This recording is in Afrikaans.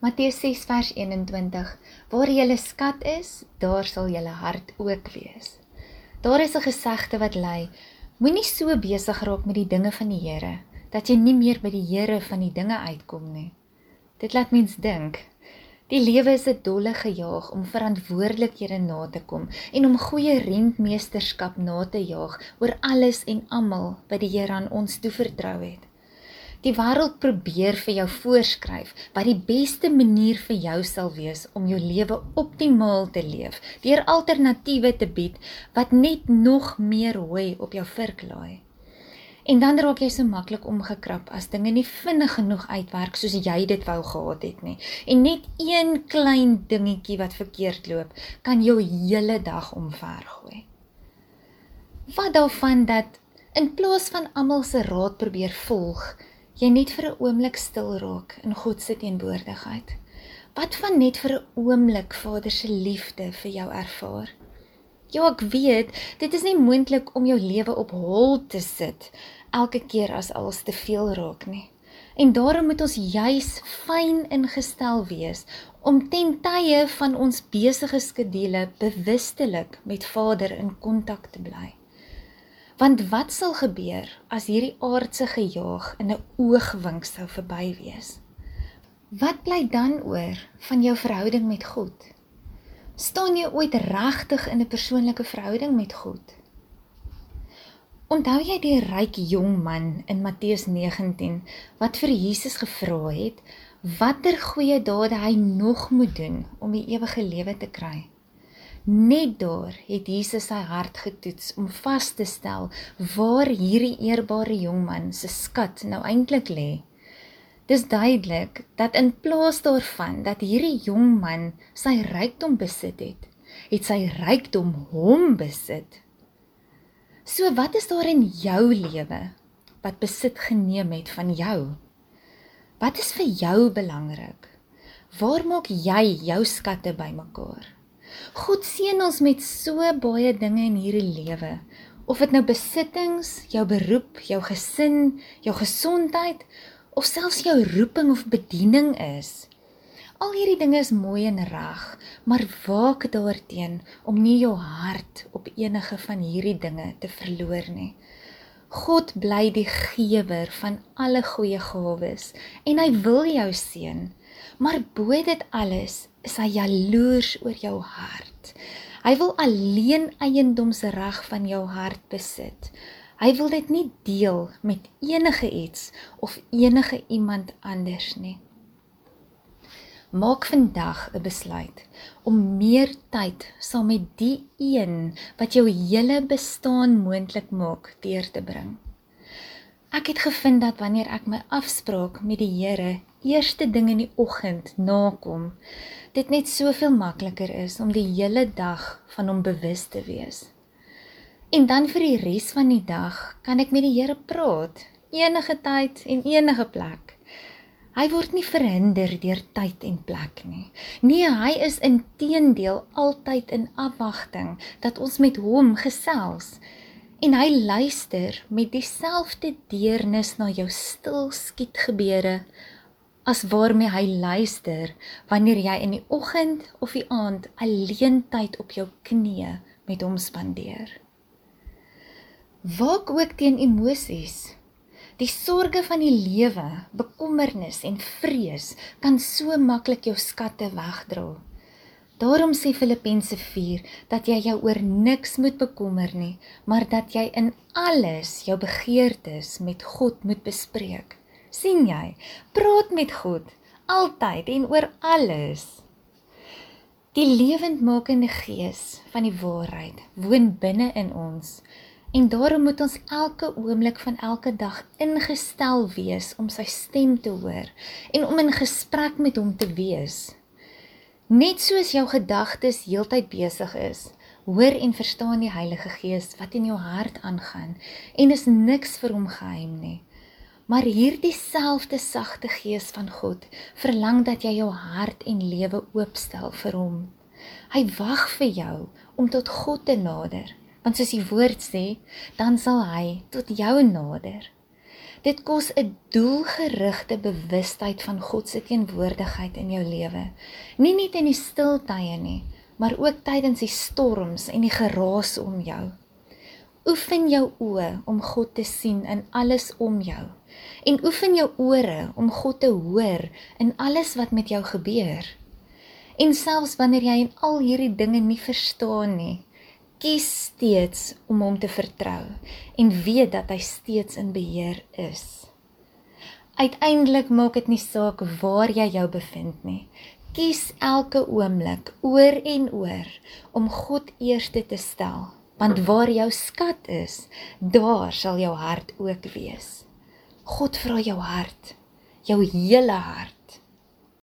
Matteus 6 vers 21: Waar julle skat is, daar sal julle hart ook wees. Daar is 'n gesegde wat lui: Moenie so besig raak met die dinge van die Here dat jy nie meer by die Here van die dinge uitkom nie. Dit laat mens dink. Die lewe is 'n dolle gejaag om verantwoordelikhede na te kom en om goeie rentmeesterskap na te jaag oor alles en almal wat die Here aan ons toevertrou het. Die wêreld probeer vir jou voorskryf wat die beste manier vir jou sal wees om jou lewe optimaal te leef, deur alternatiewe te bied wat net nog meer hooi op jou vurk laai. En dan raak jy so maklik omgekrap as dinge nie vinnig genoeg uitwerk soos jy dit wou gehad het nie. En net een klein dingetjie wat verkeerd loop, kan jou hele dag omvergooi. Wat daarvan dat in plaas van almal se raad probeer volg, jy net vir 'n oomblik stil raak in God se teenwoordigheid? Wat van net vir 'n oomblik Vader se liefde vir jou ervaar? Ja, ek weet, dit is nie moontlik om jou lewe op hol te sit elke keer as alles te veel raak nie. En daarom moet ons juis fyn ingestel wees om ten tye van ons besige skedules bewustelik met Vader in kontak te bly. Want wat sal gebeur as hierdie aardse gejaag in 'n oogwink sou verby wees? Wat bly dan oor van jou verhouding met God? Staan jy ooit regtig in 'n persoonlike verhouding met God? Onthou jy die ryk jong man in Matteus 19 wat vir Jesus gevra het watter goeie dade hy nog moet doen om die ewige lewe te kry? Net daar het Jesus sy hart getoets om vas te stel waar hierdie eerbare jongman se skat nou eintlik lê. Dis duidelik dat in plaas daarvan dat hierdie jongman sy rykdom besit het, het sy rykdom hom besit. So wat is daar in jou lewe wat besit geneem het van jou? Wat is vir jou belangrik? Waar maak jy jou skatte bymekaar? God seën ons met so baie dinge in hierdie lewe. Of dit nou besittings, jou beroep, jou gesin, jou gesondheid of selfs jou roeping of bediening is. Al hierdie dinge is mooi en reg, maar waak daarteenoor om nie jou hart op enige van hierdie dinge te verloor nie. God bly die gewer van alle goeie gawes en hy wil jou seën. Maar bo dit alles is hy jaloers oor jou hart. Hy wil alleen eiendomsreg van jou hart besit. Hy wil dit nie deel met enige iets of enige iemand anders nie. Maak vandag 'n besluit om meer tyd saam met die een wat jou hele bestaan moontlik maak deur te bring. Ek het gevind dat wanneer ek my afspraak met die Here eerste ding in die oggend nakom, dit net soveel makliker is om die hele dag van hom bewus te wees. En dan vir die res van die dag kan ek met die Here praat, enige tyd en enige plek. Hy word nie verhinder deur tyd en plek nie. Nee, hy is inteendeel altyd in afwagting dat ons met hom gesels. En hy luister met dieselfde deernis na jou stil skiet gebeure as waarmee hy luister wanneer jy in die oggend of die aand alleen tyd op jou knieë met hom spandeer. Waak ook teen emosies. Die sorges van die lewe, bekommernis en vrees kan so maklik jou skatte wegdra. Daarom sê Filippense 4 dat jy jou oor niks moet bekommer nie, maar dat jy in alles jou begeertes met God moet bespreek sien jy? Praat met God altyd en oor alles. Die lewendmakende gees van die waarheid woon binne in ons en daarom moet ons elke oomblik van elke dag ingestel wees om sy stem te hoor en om in gesprek met hom te wees. Net soos jou gedagtes heeltyd besig is, hoor en verstaan die Heilige Gees wat in jou hart aangaan en is niks vir hom geheim nie. Maar hierdie selfde sagte gees van God verlang dat jy jou hart en lewe oopstel vir hom. Hy wag vir jou om tot God te nader, want soos die woord sê, dan sal hy tot jou nader. Dit kos 'n doelgerigte bewustheid van God se teenwoordigheid in jou lewe. Nie net in die stil tye nie, maar ook tydens die storms en die geraas om jou. Oefen jou oë om God te sien in alles om jou en oefen jou ore om God te hoor in alles wat met jou gebeur. En selfs wanneer jy al hierdie dinge nie verstaan nie, kies steeds om hom te vertrou en weet dat hy steeds in beheer is. Uiteindelik maak dit nie saak waar jy jou bevind nie. Kies elke oomblik oor en oor om God eerste te stel, want waar jou skat is, daar sal jou hart ook wees. God vra jou hart, jou hele hart.